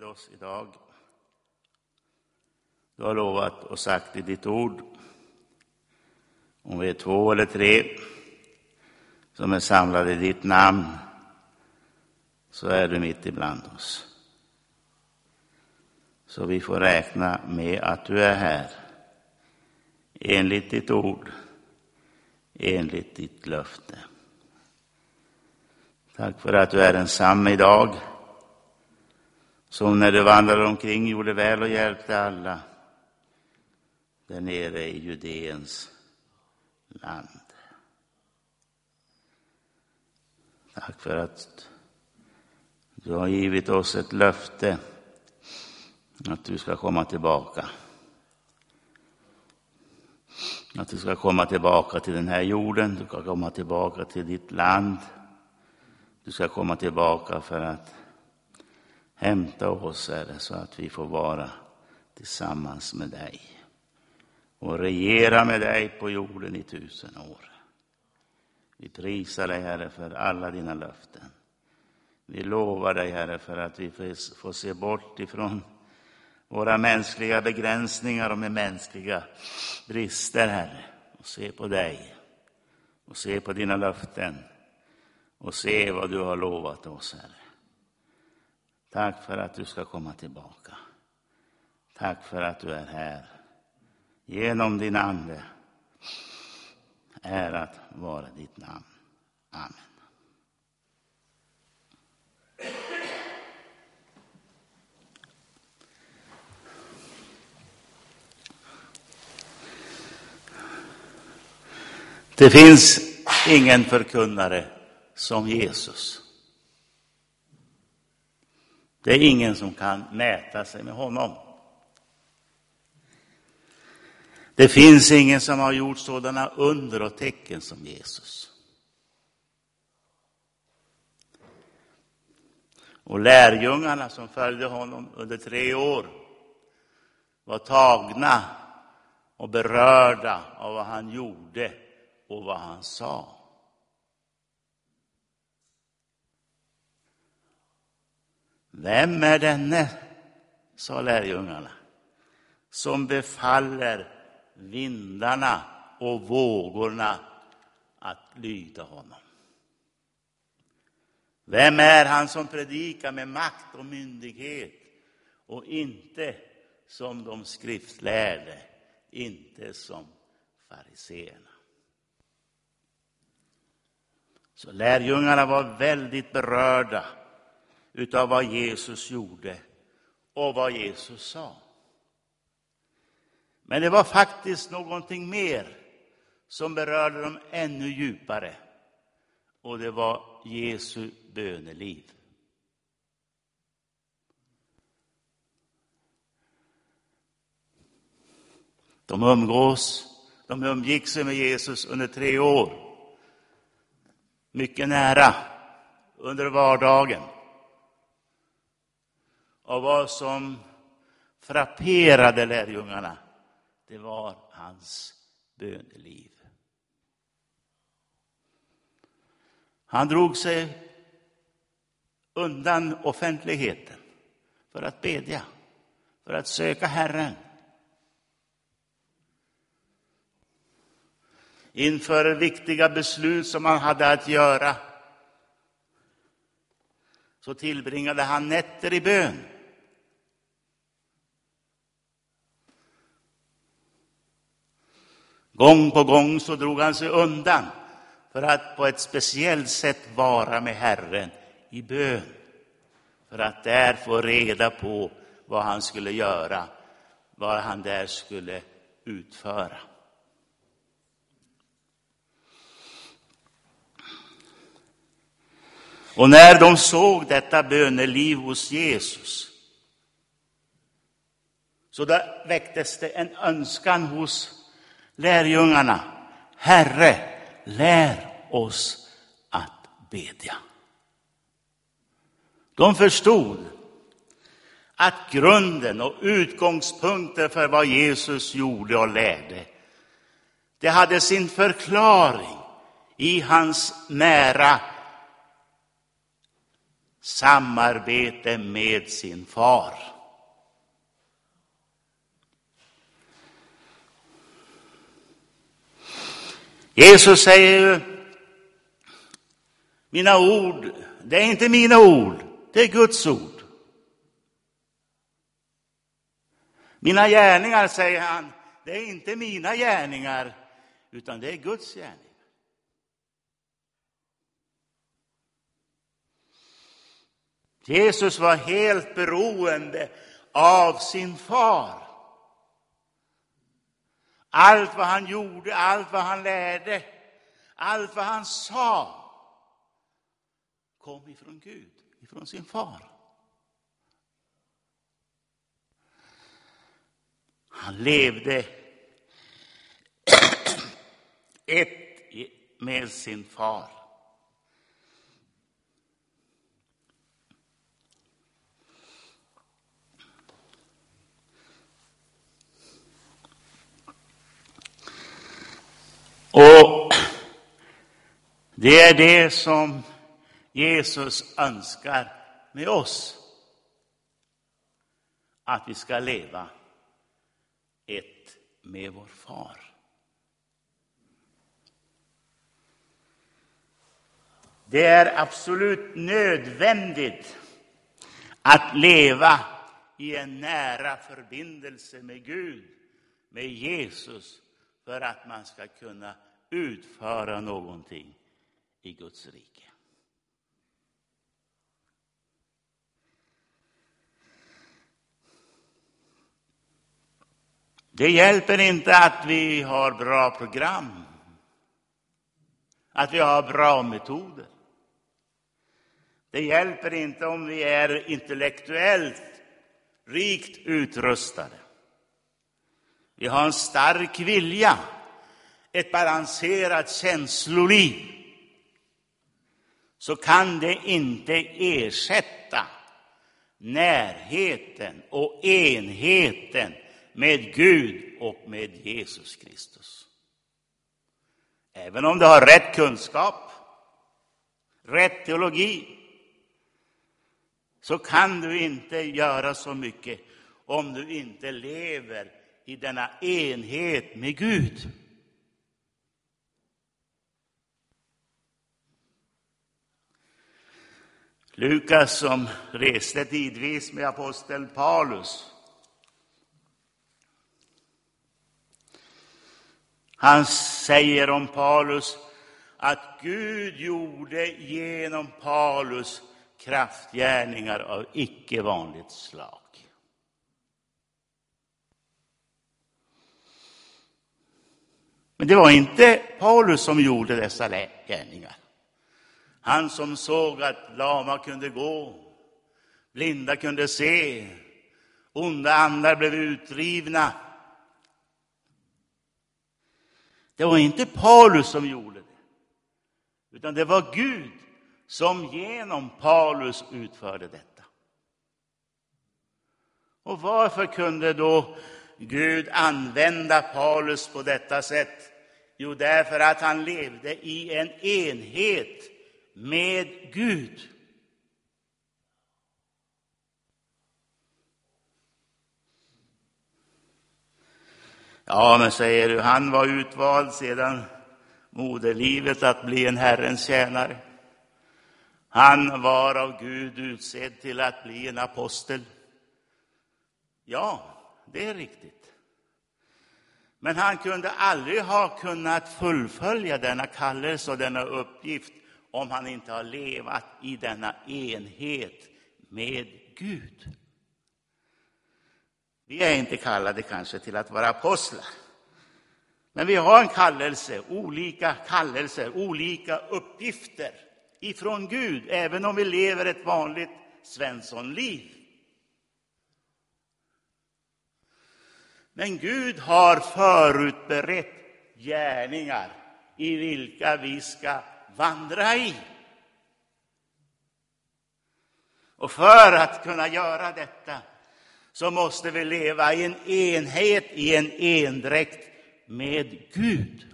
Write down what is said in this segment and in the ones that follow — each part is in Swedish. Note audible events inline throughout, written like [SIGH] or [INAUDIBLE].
med oss idag. Du har lovat och sagt i ditt ord, om vi är två eller tre som är samlade i ditt namn, så är du mitt ibland oss. Så vi får räkna med att du är här, enligt ditt ord, enligt ditt löfte. Tack för att du är densamme idag, som när du vandrade omkring gjorde väl och hjälpte alla där nere i Judeens land. Tack för att du har givit oss ett löfte att du ska komma tillbaka. Att du ska komma tillbaka till den här jorden, du ska komma tillbaka till ditt land. Du ska komma tillbaka för att hämta oss, Herre, så att vi får vara tillsammans med dig och regera med dig på jorden i tusen år. Vi prisar dig, Herre, för alla dina löften. Vi lovar dig, Herre, för att vi får se bort ifrån våra mänskliga begränsningar och med mänskliga brister, Herre, och se på dig och se på dina löften och se vad du har lovat oss, Herre. Tack för att du ska komma tillbaka. Tack för att du är här. Genom din Ande. Ärat vara ditt namn. Amen. Det finns ingen förkunnare som Jesus. Det är ingen som kan mäta sig med honom. Det finns ingen som har gjort sådana under och tecken som Jesus. Och lärjungarna som följde honom under tre år var tagna och berörda av vad han gjorde och vad han sa. Vem är denne, sa lärjungarna, som befaller vindarna och vågorna att lyda honom? Vem är han som predikar med makt och myndighet och inte som de skriftlärde, inte som fariseerna? Så lärjungarna var väldigt berörda utav vad Jesus gjorde och vad Jesus sa. Men det var faktiskt någonting mer som berörde dem ännu djupare. Och det var Jesu böneliv. De umgås, de umgick sig med Jesus under tre år. Mycket nära, under vardagen. Och vad som frapperade lärjungarna, det var hans böneliv. Han drog sig undan offentligheten för att bedja, för att söka Herren. Inför viktiga beslut som han hade att göra så tillbringade han nätter i bön. Gång på gång så drog han sig undan för att på ett speciellt sätt vara med Herren i bön. För att där få reda på vad han skulle göra, vad han där skulle utföra. Och när de såg detta böneliv hos Jesus så där väcktes det en önskan hos lärjungarna. Herre, lär oss att bedja. De förstod att grunden och utgångspunkten för vad Jesus gjorde och lärde, det hade sin förklaring i hans nära samarbete med sin far. Jesus säger ju, mina ord, det är inte mina ord, det är Guds ord. Mina gärningar, säger han, det är inte mina gärningar, utan det är Guds gärningar. Jesus var helt beroende av sin far. Allt vad han gjorde, allt vad han lärde, allt vad han sa kom ifrån Gud, ifrån sin far. Han levde [CLEARS THROAT] ett med sin far. Och det är det som Jesus önskar med oss. Att vi ska leva ett med vår far. Det är absolut nödvändigt att leva i en nära förbindelse med Gud, med Jesus, för att man ska kunna utföra någonting i Guds rike. Det hjälper inte att vi har bra program, att vi har bra metoder. Det hjälper inte om vi är intellektuellt rikt utrustade. Vi har en stark vilja, ett balanserat känsloliv. Så kan det inte ersätta närheten och enheten med Gud och med Jesus Kristus. Även om du har rätt kunskap, rätt teologi, så kan du inte göra så mycket om du inte lever i denna enhet med Gud. Lukas som reste tidvis med aposteln Paulus. Han säger om Paulus att Gud gjorde genom Paulus kraftgärningar av icke vanligt slag. Men det var inte Paulus som gjorde dessa gärningar. Han som såg att lama kunde gå, blinda kunde se, onda andar blev utdrivna. Det var inte Paulus som gjorde det, utan det var Gud som genom Paulus utförde detta. Och varför kunde då Gud använda Paulus på detta sätt? Jo, därför att han levde i en enhet med Gud. Ja, men säger du, han var utvald sedan moderlivet att bli en Herrens tjänare. Han var av Gud utsedd till att bli en apostel. Ja, det är riktigt. Men han kunde aldrig ha kunnat fullfölja denna kallelse och denna uppgift om han inte har levat i denna enhet med Gud. Vi är inte kallade kanske till att vara apostlar. Men vi har en kallelse, olika kallelser, olika uppgifter ifrån Gud, även om vi lever ett vanligt Svenssonliv. Men Gud har förutberett gärningar i vilka vi ska vandra i. Och för att kunna göra detta så måste vi leva i en enhet, i en endräkt med Gud.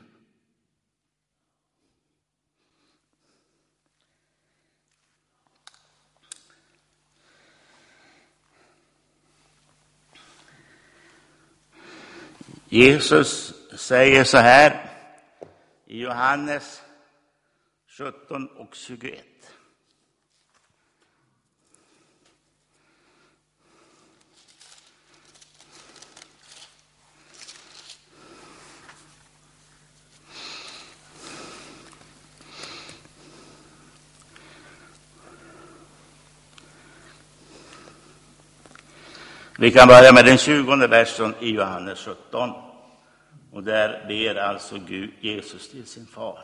Jesus säger så här i Johannes 17 och 21. Vi kan börja med den tjugonde versen i Johannes 17. Och där ber alltså Gud, Jesus till sin far.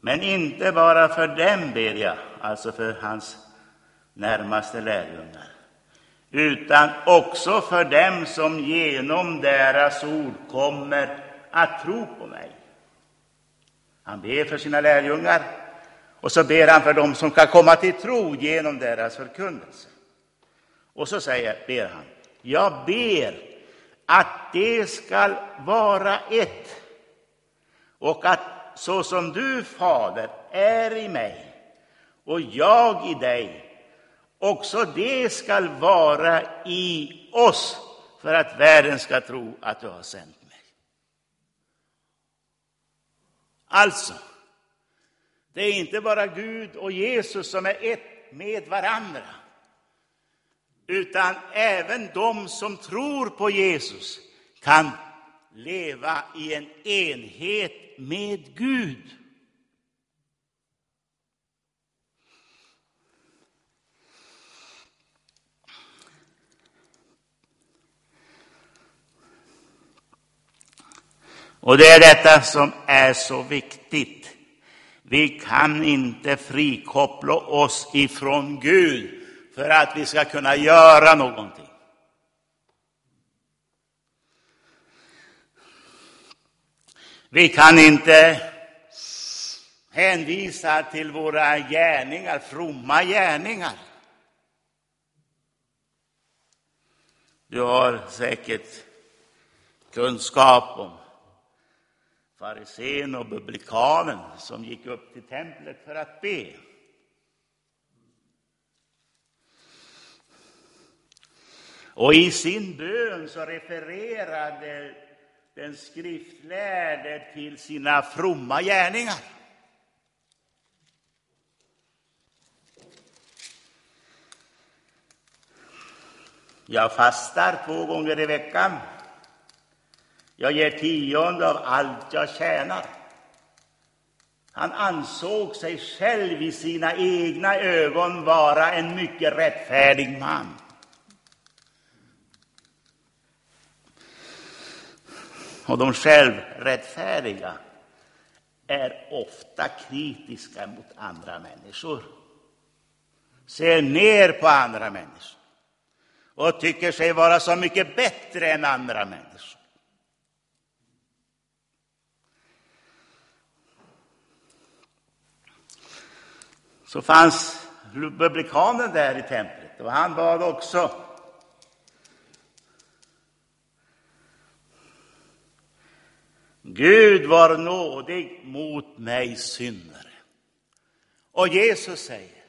Men inte bara för dem ber jag, alltså för hans närmaste lärjungar, utan också för dem som genom deras ord kommer att tro på mig. Han ber för sina lärjungar och så ber han för dem som kan komma till tro genom deras förkunnelse. Och så säger, ber han, jag ber att det skall vara ett och att så som du, Fader, är i mig och jag i dig, också det skall vara i oss för att världen ska tro att du har sänt mig. Alltså, det är inte bara Gud och Jesus som är ett med varandra utan även de som tror på Jesus kan leva i en enhet med Gud. Och det är detta som är så viktigt. Vi kan inte frikoppla oss ifrån Gud för att vi ska kunna göra någonting. Vi kan inte hänvisa till våra gärningar, fromma gärningar. Du har säkert kunskap om farisén och publikanen som gick upp till templet för att be. Och i sin bön så refererade den skriftlärde till sina fromma gärningar. Jag fastar två gånger i veckan. Jag ger tionde av allt jag tjänar. Han ansåg sig själv i sina egna ögon vara en mycket rättfärdig man. Och de självrättfärdiga är ofta kritiska mot andra människor. Ser ner på andra människor och tycker sig vara så mycket bättre än andra människor. Så fanns republikanen där i templet och han bad också Gud var nådig mot mig syndare. Och Jesus säger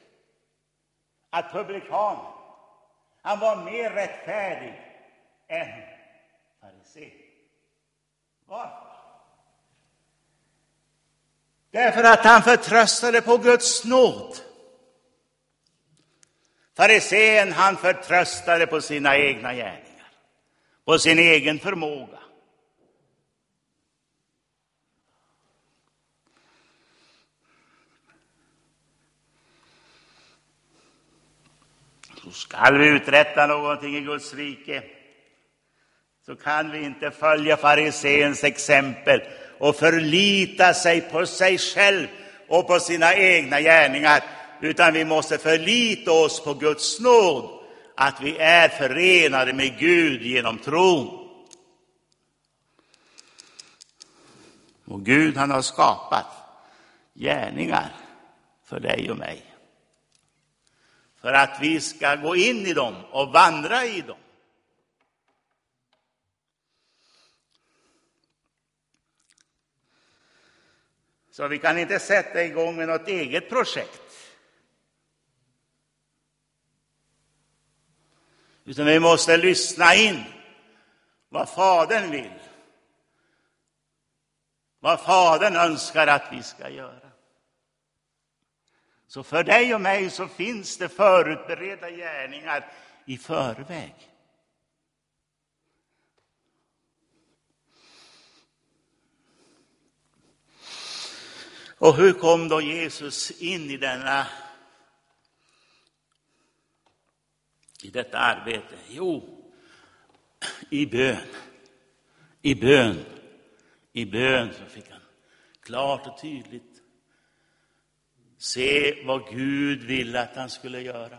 att publikanen, han var mer rättfärdig än farisén. Varför? Därför att han förtröstade på Guds nåd. Farisén, han förtröstade på sina egna gärningar, på sin egen förmåga. Så skall vi uträtta någonting i Guds rike så kan vi inte följa fariséns exempel och förlita sig på sig själv och på sina egna gärningar, utan vi måste förlita oss på Guds nåd, att vi är förenade med Gud genom tron. Och Gud han har skapat gärningar för dig och mig för att vi ska gå in i dem och vandra i dem. Så vi kan inte sätta igång med något eget projekt. Utan vi måste lyssna in vad Fadern vill. Vad Fadern önskar att vi ska göra. Så för dig och mig så finns det förutberedda gärningar i förväg. Och hur kom då Jesus in i denna i detta arbete? Jo, i bön. I bön. I bön så fick han klart och tydligt se vad Gud ville att han skulle göra,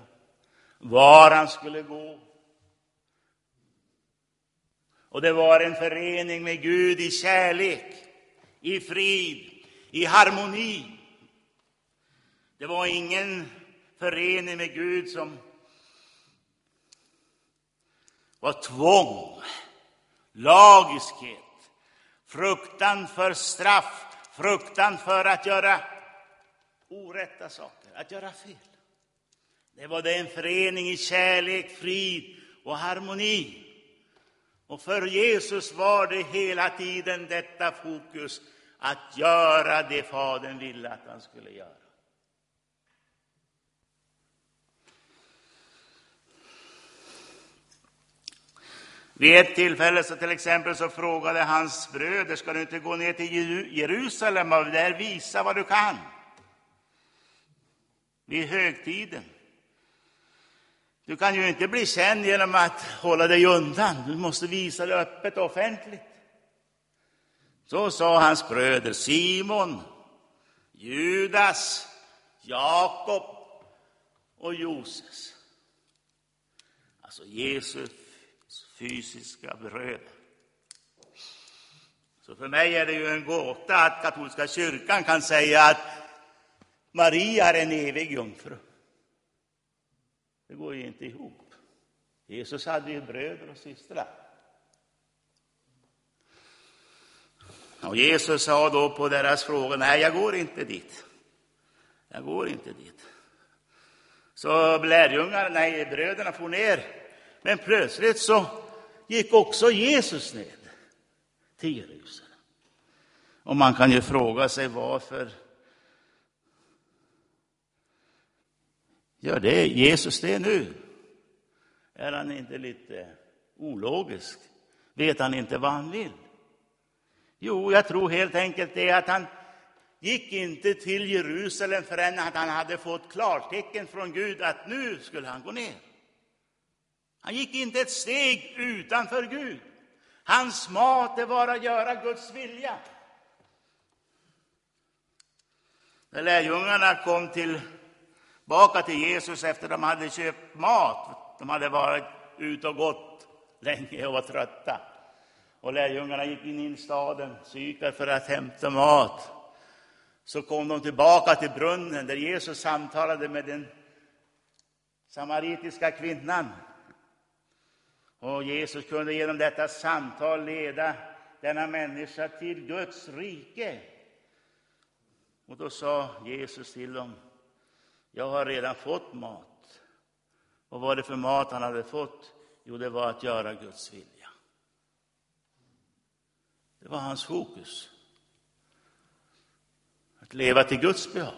var han skulle gå. Och det var en förening med Gud i kärlek, i frid, i harmoni. Det var ingen förening med Gud som var tvång, lagiskhet, fruktan för straff, fruktan för att göra orätta saker, att göra fel. Det var det en förening i kärlek, frid och harmoni. Och för Jesus var det hela tiden detta fokus, att göra det Fadern ville att han skulle göra. Vid ett tillfälle så till exempel så frågade hans bröder, ska du inte gå ner till Jerusalem och där visa vad du kan? Vid högtiden. Du kan ju inte bli känd genom att hålla dig undan. Du måste visa det öppet och offentligt. Så sa hans bröder Simon, Judas, Jakob och Joses. Alltså Jesus fysiska bröder. Så för mig är det ju en gåta att katolska kyrkan kan säga att Maria är en evig jungfru. Det går ju inte ihop. Jesus hade ju bröder och systrar. Och Jesus sa då på deras fråga, nej, jag går inte dit. Jag går inte dit. Så lärjungarna, nej, bröderna for ner. Men plötsligt så gick också Jesus ned till Jerusalem. Och man kan ju fråga sig varför gör det Jesus det nu? Är han inte lite ologisk? Vet han inte vad han vill? Jo, jag tror helt enkelt det att han gick inte till Jerusalem förrän att han hade fått klartecken från Gud att nu skulle han gå ner. Han gick inte ett steg utanför Gud. Hans mat det var att göra Guds vilja. När lärjungarna kom till tillbaka till Jesus efter att de hade köpt mat, de hade varit ute och gått länge och var trötta, och lärjungarna gick in i staden, Sykar, för att hämta mat, så kom de tillbaka till brunnen där Jesus samtalade med den samaritiska kvinnan. Och Jesus kunde genom detta samtal leda denna människa till Guds rike. Och då sa Jesus till dem, jag har redan fått mat. Och vad var det för mat han hade fått? Jo, det var att göra Guds vilja. Det var hans fokus. Att leva till Guds behag.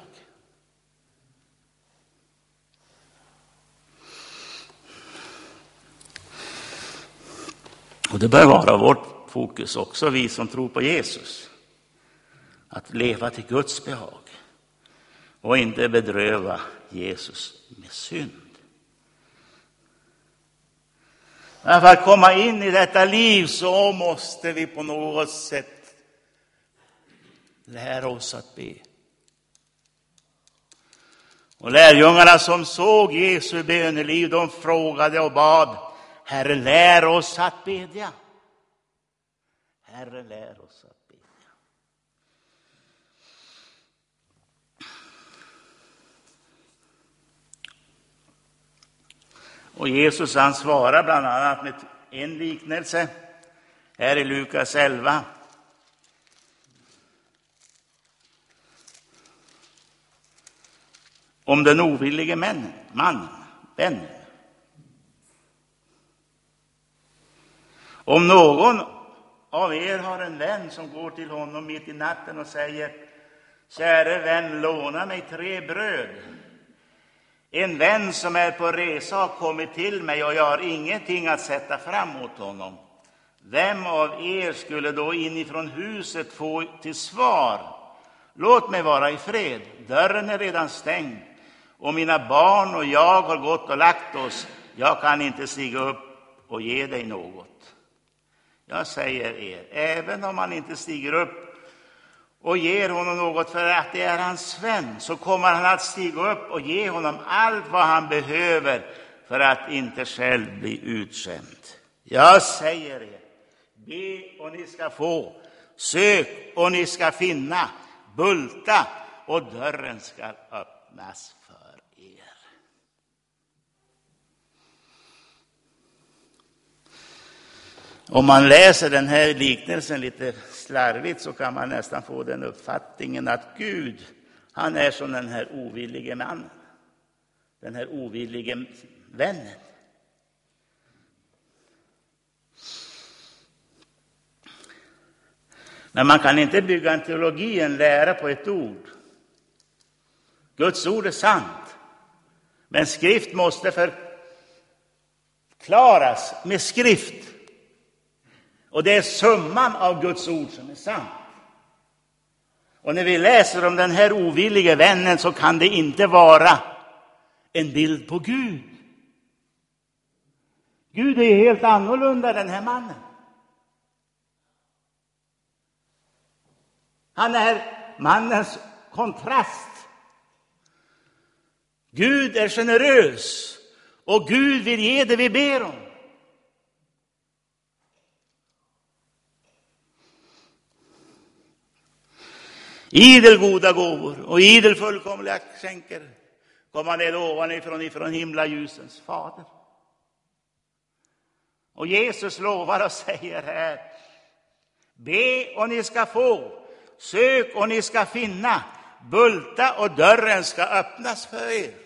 Och det bör vara vårt fokus också, vi som tror på Jesus. Att leva till Guds behag och inte bedröva Jesus med synd. Men för att komma in i detta liv så måste vi på något sätt lära oss att be. Och lärjungarna som såg Jesu böneliv, de frågade och bad Herre, lär oss att bedja. Herre, lär oss att bedja. Och Jesus han svarar bland annat med en liknelse här i Lukas 11. Om den ovillige mannen, vännen. Om någon av er har en vän som går till honom mitt i natten och säger Käre vän, låna mig tre bröd. En vän som är på resa har kommit till mig och jag har ingenting att sätta fram mot honom. Vem av er skulle då inifrån huset få till svar Låt mig vara i fred, dörren är redan stängd och mina barn och jag har gått och lagt oss. Jag kan inte stiga upp och ge dig något. Jag säger er, även om han inte stiger upp och ger honom något för att det är hans vän, så kommer han att stiga upp och ge honom allt vad han behöver för att inte själv bli utskämd. Jag säger er, be och ni ska få, sök och ni ska finna, bulta och dörren ska öppnas för er. Om man läser den här liknelsen lite slarvigt så kan man nästan få den uppfattningen att Gud, han är som den här ovillige mannen, den här ovillige vännen. Men man kan inte bygga en teologi, en lära på ett ord. Guds ord är sant, men skrift måste förklaras med skrift. Och det är summan av Guds ord som är sant. Och när vi läser om den här ovillige vännen så kan det inte vara en bild på Gud. Gud är helt annorlunda den här mannen. Han är mannens kontrast. Gud är generös och Gud vill ge det vi ber om. Idel goda gåvor och idel fullkomliga skänker komma ned ovanifrån ifrån himlaljusens fader. Och Jesus lovar och säger här, be och ni ska få, Sök och ni ska finna, bulta och dörren ska öppnas för er.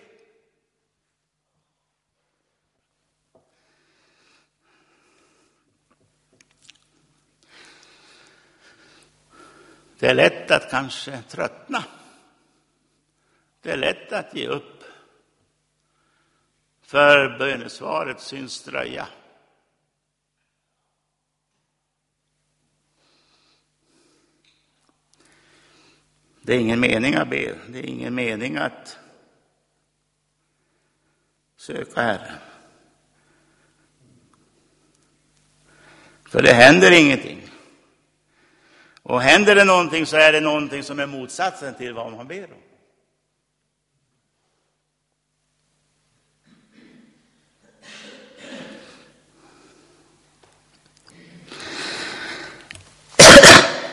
Det är lätt att kanske tröttna. Det är lätt att ge upp. För bönesvaret syns dröja. Det är ingen mening att be, det är ingen mening att söka Herren. För det händer ingenting. Och händer det någonting så är det någonting som är motsatsen till vad man ber om.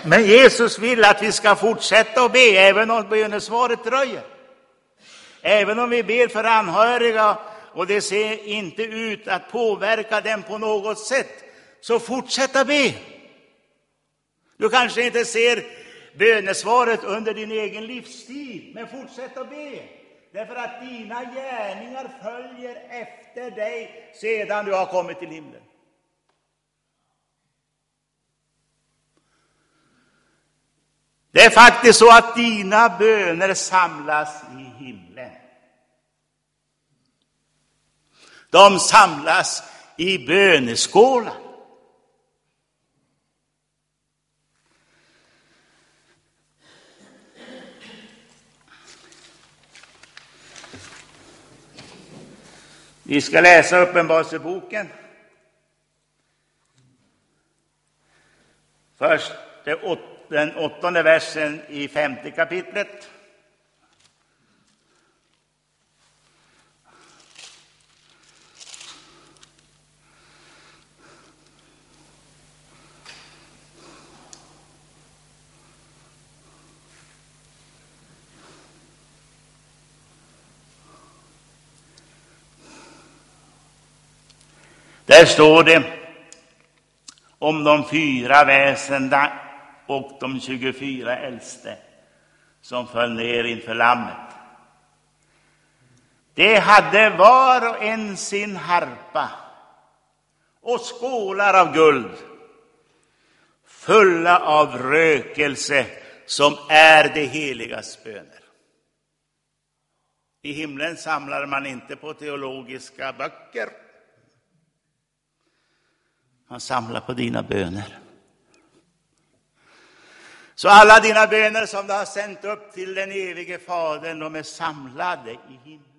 Men Jesus vill att vi ska fortsätta att be, även om bönesvaret dröjer. Även om vi ber för anhöriga och det ser inte ut att påverka dem på något sätt, så fortsätta be. Du kanske inte ser bönesvaret under din egen livstid, men fortsätt att be. Därför att dina gärningar följer efter dig sedan du har kommit till himlen. Det är faktiskt så att dina böner samlas i himlen. De samlas i böneskålar. Vi ska läsa Uppenbarelseboken. Först den åttonde versen i femte kapitlet. Där står det om de fyra väsenda och de 24 äldste som föll ner inför Lammet. De hade var och en sin harpa och skålar av guld fulla av rökelse som är det heligas böner. I himlen samlar man inte på teologiska böcker. Han samlar på dina böner. Så alla dina böner som du har sänt upp till den evige Fadern, de är samlade i himlen.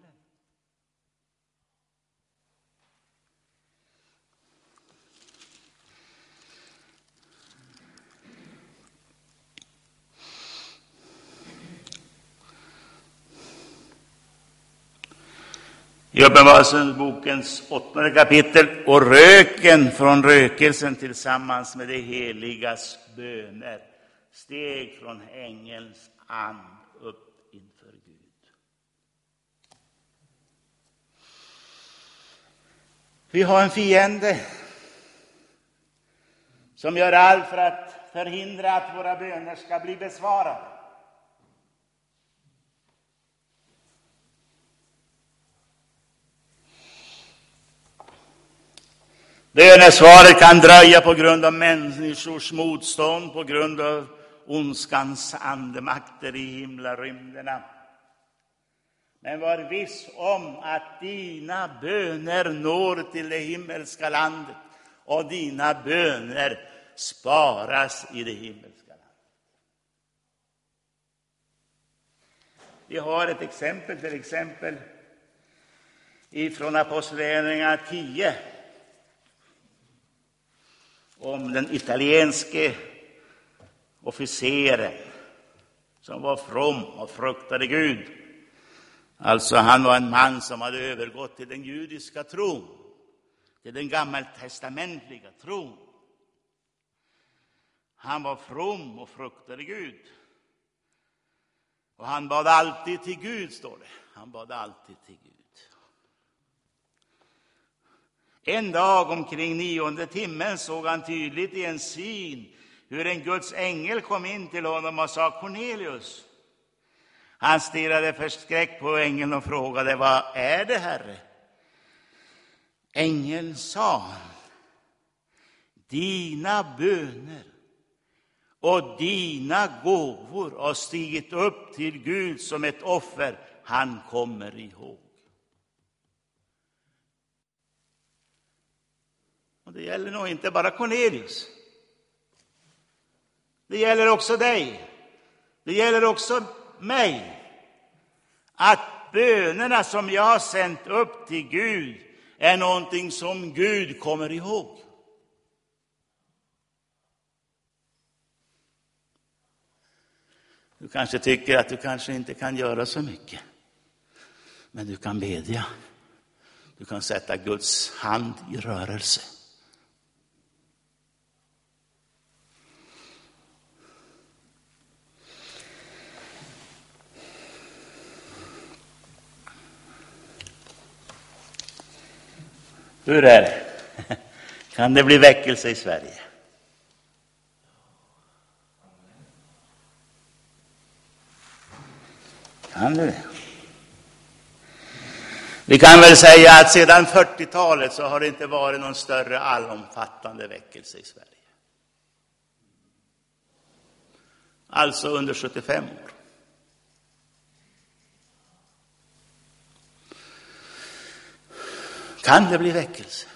I Uppenbarelsebokens åttonde kapitel och röken från rökelsen tillsammans med det heligas böner steg från ängelns and upp inför Gud. Vi har en fiende som gör allt för att förhindra att våra böner ska bli besvarade. Bönesvaret kan dröja på grund av människors motstånd, på grund av ondskans andemakter i himlarymderna. Men var viss om att dina böner når till det himmelska landet och dina böner sparas i det himmelska landet. Vi har ett exempel, till exempel ifrån Apostlagärningarna 10 om den italienske officeren som var from och fruktade Gud. Alltså, han var en man som hade övergått till den judiska tron, till den gammaltestamentliga tron. Han var from och fruktade Gud. Och han bad alltid till Gud, står det. Han bad alltid till Gud. En dag omkring nionde timmen såg han tydligt i en syn hur en Guds ängel kom in till honom och sa Cornelius. Han stirrade förskräckt på ängeln och frågade vad är det, Herre? Ängeln sa dina böner och dina gåvor har stigit upp till Gud som ett offer han kommer ihåg. Och det gäller nog inte bara Cornelius. Det gäller också dig. Det gäller också mig. Att bönerna som jag har sänt upp till Gud är någonting som Gud kommer ihåg. Du kanske tycker att du kanske inte kan göra så mycket. Men du kan bedja. Du kan sätta Guds hand i rörelse. Hur är det? [LAUGHS] Kan det bli väckelse i Sverige? Kan det Vi kan väl säga att sedan 40-talet så har det inte varit någon större allomfattande väckelse i Sverige. Alltså under 75 år. Kan det bli väckelse?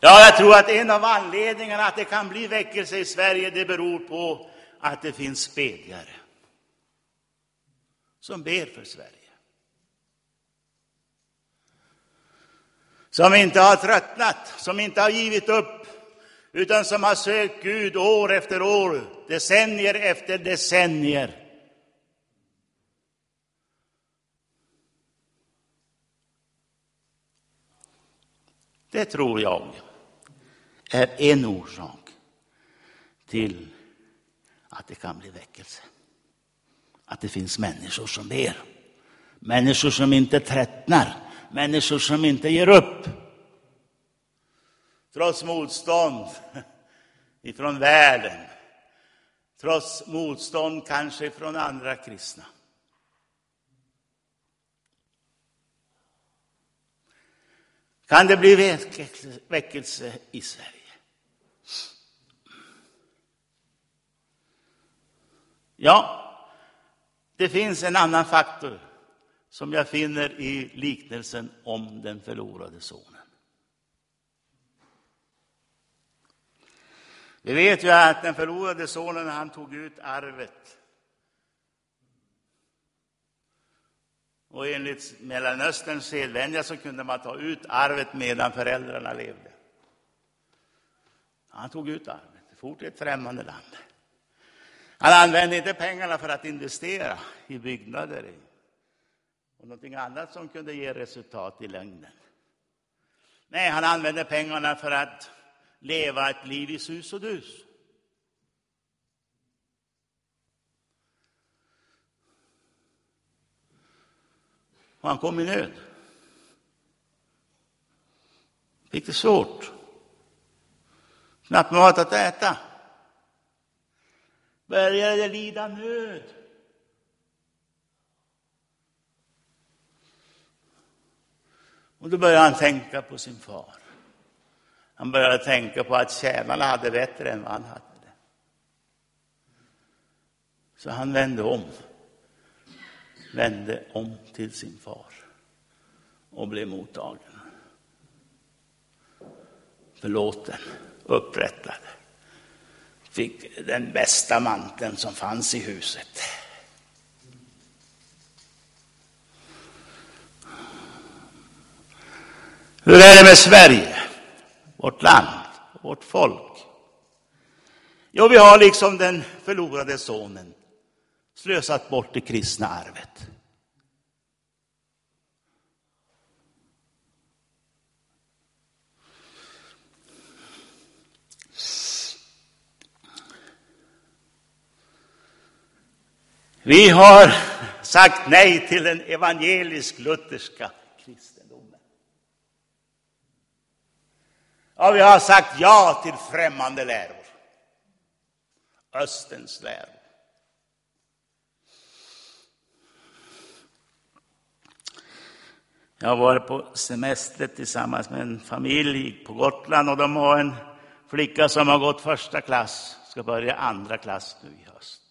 Ja, jag tror att en av anledningarna att det kan bli väckelse i Sverige, det beror på att det finns bedjare som ber för Sverige. Som inte har tröttnat, som inte har givit upp, utan som har sökt Gud år efter år, decennier efter decennier. Det tror jag är en orsak till att det kan bli väckelse. Att det finns människor som ber. Människor som inte tröttnar, människor som inte ger upp. Trots motstånd [LAUGHS] ifrån världen, trots motstånd kanske från andra kristna. Kan det bli väckelse i Sverige? Ja, det finns en annan faktor som jag finner i liknelsen om den förlorade sonen. Vi vet ju att den förlorade sonen, han tog ut arvet. Och enligt Mellanösterns sedvänja så kunde man ta ut arvet medan föräldrarna levde. Han tog ut arvet, for till ett främmande land. Han använde inte pengarna för att investera i byggnader och någonting annat som kunde ge resultat i längden. Nej, han använde pengarna för att leva ett liv i sus och dus. Och han kom i nöd. Fick det svårt. Knappt mat att äta. Började lida nöd. Och då började han tänka på sin far. Han började tänka på att tjänarna hade bättre än vad han hade. Så han vände om. Vände om till sin far och blev mottagen. Förlåten, upprättad. Fick den bästa manteln som fanns i huset. Hur är det med Sverige? vårt land, vårt folk. Jo, vi har liksom den förlorade sonen slösat bort det kristna arvet. Vi har sagt nej till den evangelisk-lutherska kristendomen. Ja, vi har sagt ja till främmande läror. Östens läror. Jag har varit på semester tillsammans med en familj på Gotland och de har en flicka som har gått första klass, ska börja andra klass nu i höst.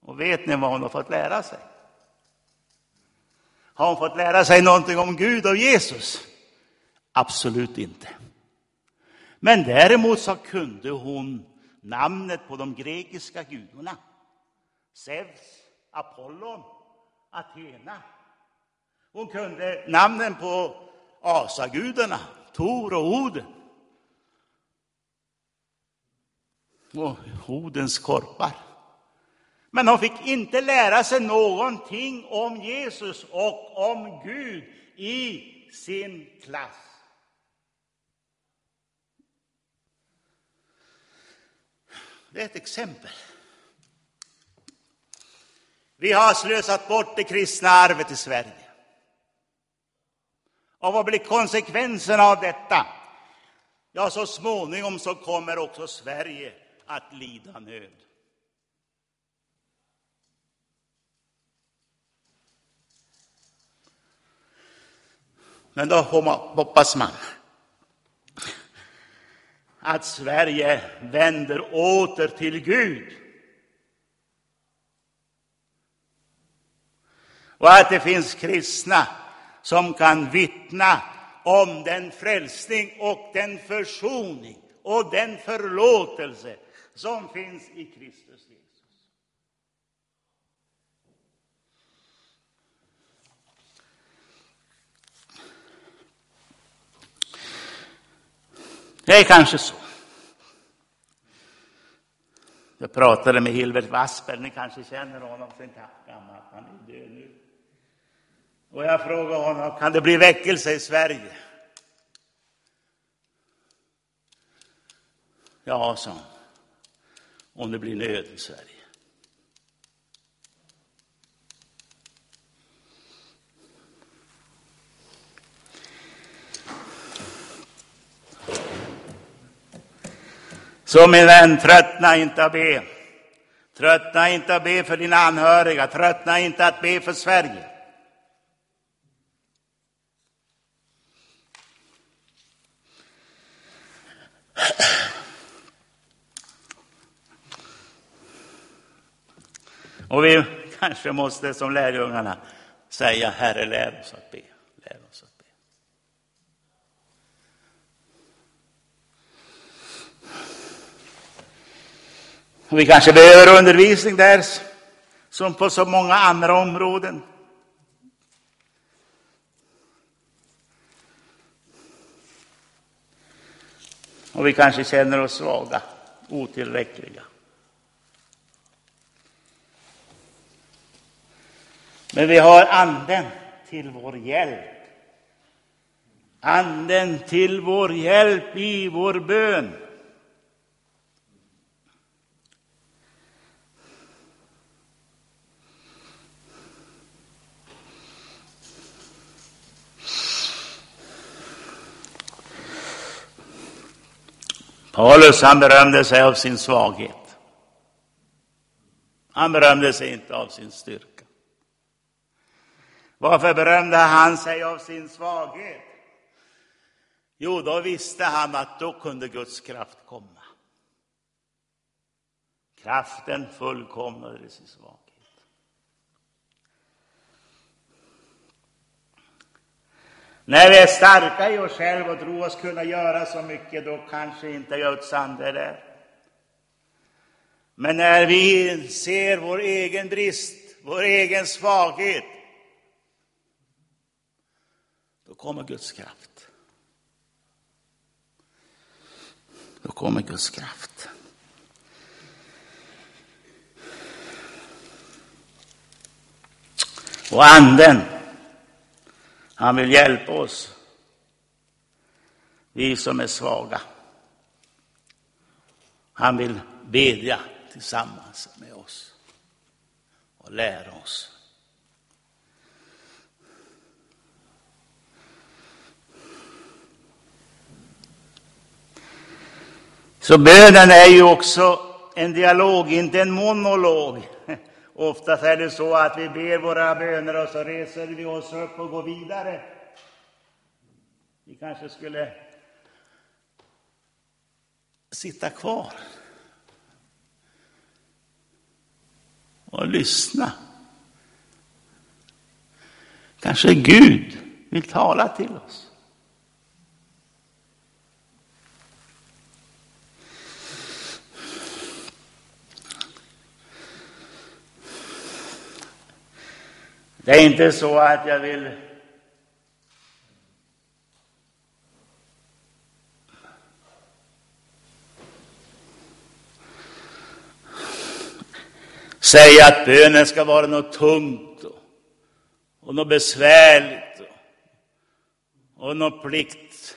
Och vet ni vad hon har fått lära sig? Har hon fått lära sig någonting om Gud och Jesus? Absolut inte. Men däremot så kunde hon namnet på de grekiska gudarna. Zeus, Apollon, Athena. Hon kunde namnen på asagudarna, Tor och Oden. Och Odens korpar. Men hon fick inte lära sig någonting om Jesus och om Gud i sin klass. Det är ett exempel. Vi har slösat bort det kristna arvet i Sverige. Och vad blir konsekvenserna av detta? Ja, så småningom så kommer också Sverige att lida nöd. Men då hoppas man att Sverige vänder åter till Gud. Och att det finns kristna som kan vittna om den frälsning och den försoning och den förlåtelse som finns i Kristus Jesus. Det är kanske så. Jag pratade med Hilbert Wassberg. ni kanske känner honom sen gammalt, han är död nu. Och jag frågade honom, kan det bli väckelse i Sverige? Ja, sa han, om det blir nöd i Sverige. Så min vän, tröttna inte att be. Tröttna inte att be för dina anhöriga, tröttna inte att be för Sverige. Och vi kanske måste som lärjungarna säga, Herre lär oss att be. Lär oss att be. Och vi kanske behöver undervisning där, som på så många andra områden. Och vi kanske känner oss svaga, otillräckliga. Men vi har Anden till vår hjälp. Anden till vår hjälp i vår bön. Paulus han berömde sig av sin svaghet. Han berömde sig inte av sin styrka. Varför berömde han sig av sin svaghet? Jo, då visste han att då kunde Guds kraft komma. Kraften fullkomnades i svaghet. När vi är starka i oss själva och tror oss kunna göra så mycket, då kanske inte Guds ande är där. Men när vi ser vår egen brist, vår egen svaghet, då kommer Guds kraft. Då kommer Guds kraft. Och anden han vill hjälpa oss, vi som är svaga. Han vill bedja tillsammans med oss och lära oss. Så bönen är ju också en dialog, inte en monolog. Oftast är det så att vi ber våra böner och så reser vi oss upp och går vidare. Vi kanske skulle sitta kvar och lyssna. Kanske Gud vill tala till oss. Det är inte så att jag vill säga att bönen ska vara något tungt och, och något besvärligt och, och något plikt.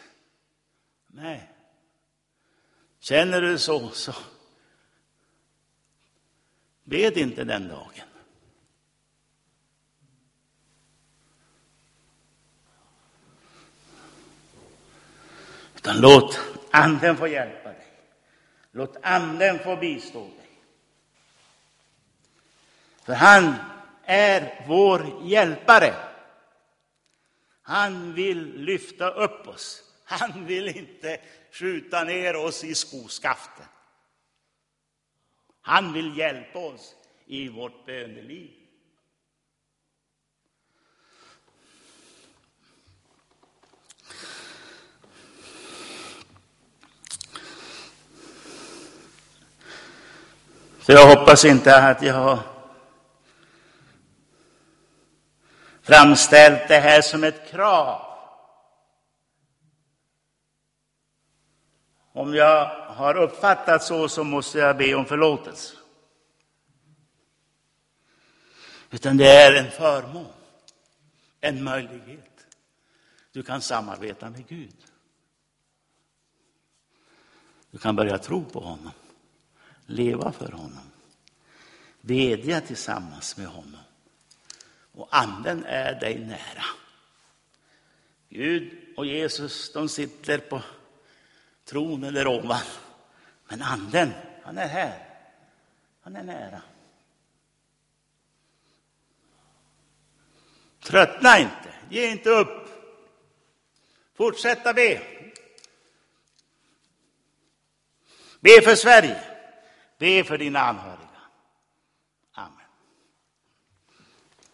Nej. Känner du så, så bed inte den dagen. Utan låt Anden få hjälpa dig. Låt Anden få bistå dig. För han är vår hjälpare. Han vill lyfta upp oss. Han vill inte skjuta ner oss i skoskaften. Han vill hjälpa oss i vårt böneliv. Så jag hoppas inte att jag har framställt det här som ett krav. Om jag har uppfattat så, så måste jag be om förlåtelse. Utan det är en förmån, en möjlighet. Du kan samarbeta med Gud. Du kan börja tro på honom leva för honom, bedja tillsammans med honom. Och anden är dig nära. Gud och Jesus, de sitter på tronen där ovan. Men anden, han är här. Han är nära. Tröttna inte, ge inte upp. Fortsätta be. Be för Sverige. Be för dina anhöriga.